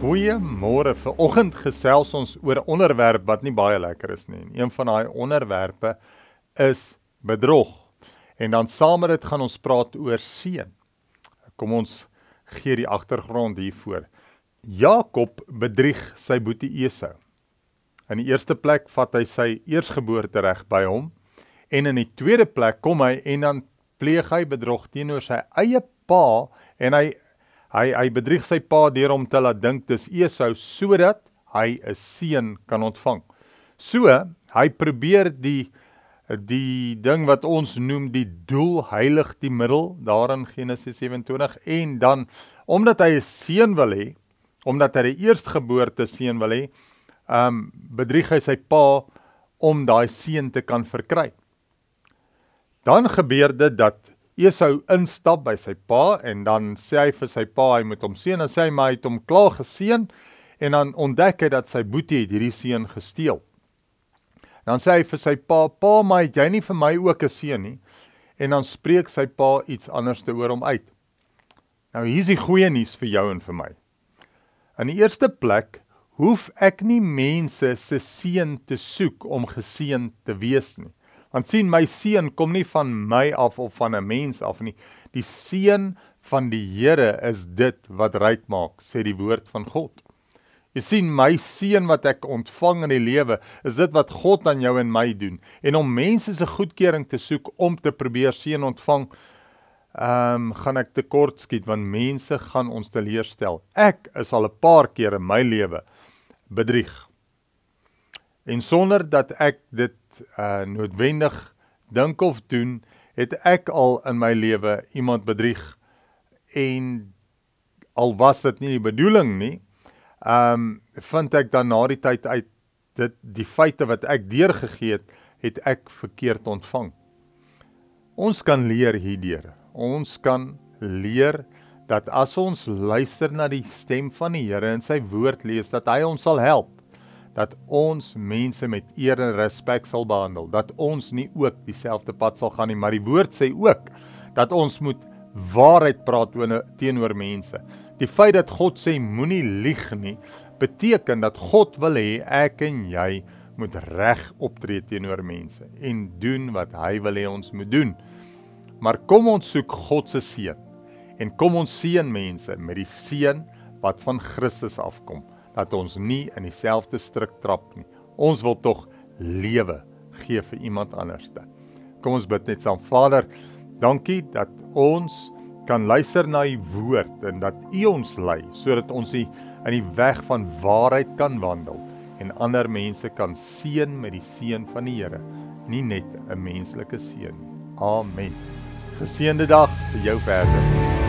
Goeiemôre. Vanoggend gesels ons oor 'n onderwerp wat nie baie lekker is nie. Een van daai onderwerpe is bedrog. En dan saam met dit gaan ons praat oor seën. Kom ons gee die agtergrond hiervoor. Jakob bedrieg sy boetie Esau. In die eerste plek vat hy sy eersgeboorte reg by hom en in die tweede plek kom hy en dan pleeg hy bedrog teenoor sy eie pa en hy Hy hy bedrieg sy pa deur hom te laat dink dis Esau sodat hy 'n seun kan ontvang. So, hy probeer die die ding wat ons noem die doel heilig die middel daar in Genesis 27 en dan omdat hy 'n seun wil hê, omdat hy die eerstgeboorte seun wil hê, ehm um, bedrieg hy sy pa om daai seun te kan verkry. Dan gebeur dit dat Esau instap by sy pa en dan sê hy vir sy pa hy moet hom seën en sê hy maar hy het hom klaar geseën en dan ontdek hy dat sy boetie het hierdie seën gesteel. Dan sê hy vir sy pa: "Pa, maar het jy nie vir my ook 'n seën nie?" En dan spreek sy pa iets anders te oor hom uit. Nou hier's die goeie nuus vir jou en vir my. In die eerste plek hoef ek nie mense se seën te soek om geseën te wees nie. Want sien my seën kom nie van my af of van 'n mens af nie. Die seën van die Here is dit wat ryk maak, sê die woord van God. Jy sien my seën wat ek ontvang in die lewe, is dit wat God aan jou en my doen. En om mense se goedkeuring te soek om te probeer seën ontvang, ehm um, gaan ek tekort skiet want mense gaan ons teleurstel. Ek is al 'n paar keer in my lewe bedrieg. En sonder dat ek dit uh noodwendig dink of doen, het ek al in my lewe iemand bedrieg en al was dit nie die bedoeling nie, um vind ek dan na die tyd uit dit die feite wat ek deurgegee het, het ek verkeerd ontvang. Ons kan leer hierdeur. Ons kan leer dat as ons luister na die stem van die Here en sy woord lees, dat hy ons sal help dat ons mense met eer en respek sal behandel, dat ons nie ook dieselfde pad sal gaan nie, maar die woord sê ook dat ons moet waarheid praat teenoor mense. Die feit dat God sê moenie lieg nie, beteken dat God wil hê ek en jy moet reg optree teenoor mense en doen wat hy wil hê ons moet doen. Maar kom ons soek God se seën en kom ons seën mense met die seën wat van Christus afkom dat ons nie in dieselfde struik trap nie. Ons wil tog lewe gee vir iemand anderste. Kom ons bid net saam. Vader, dankie dat ons kan luister na u woord en dat u ons lei sodat ons in die weg van waarheid kan wandel en ander mense kan seën met die seën van die Here, nie net 'n menslike seën nie. Amen. Geseënde dag vir jou verder.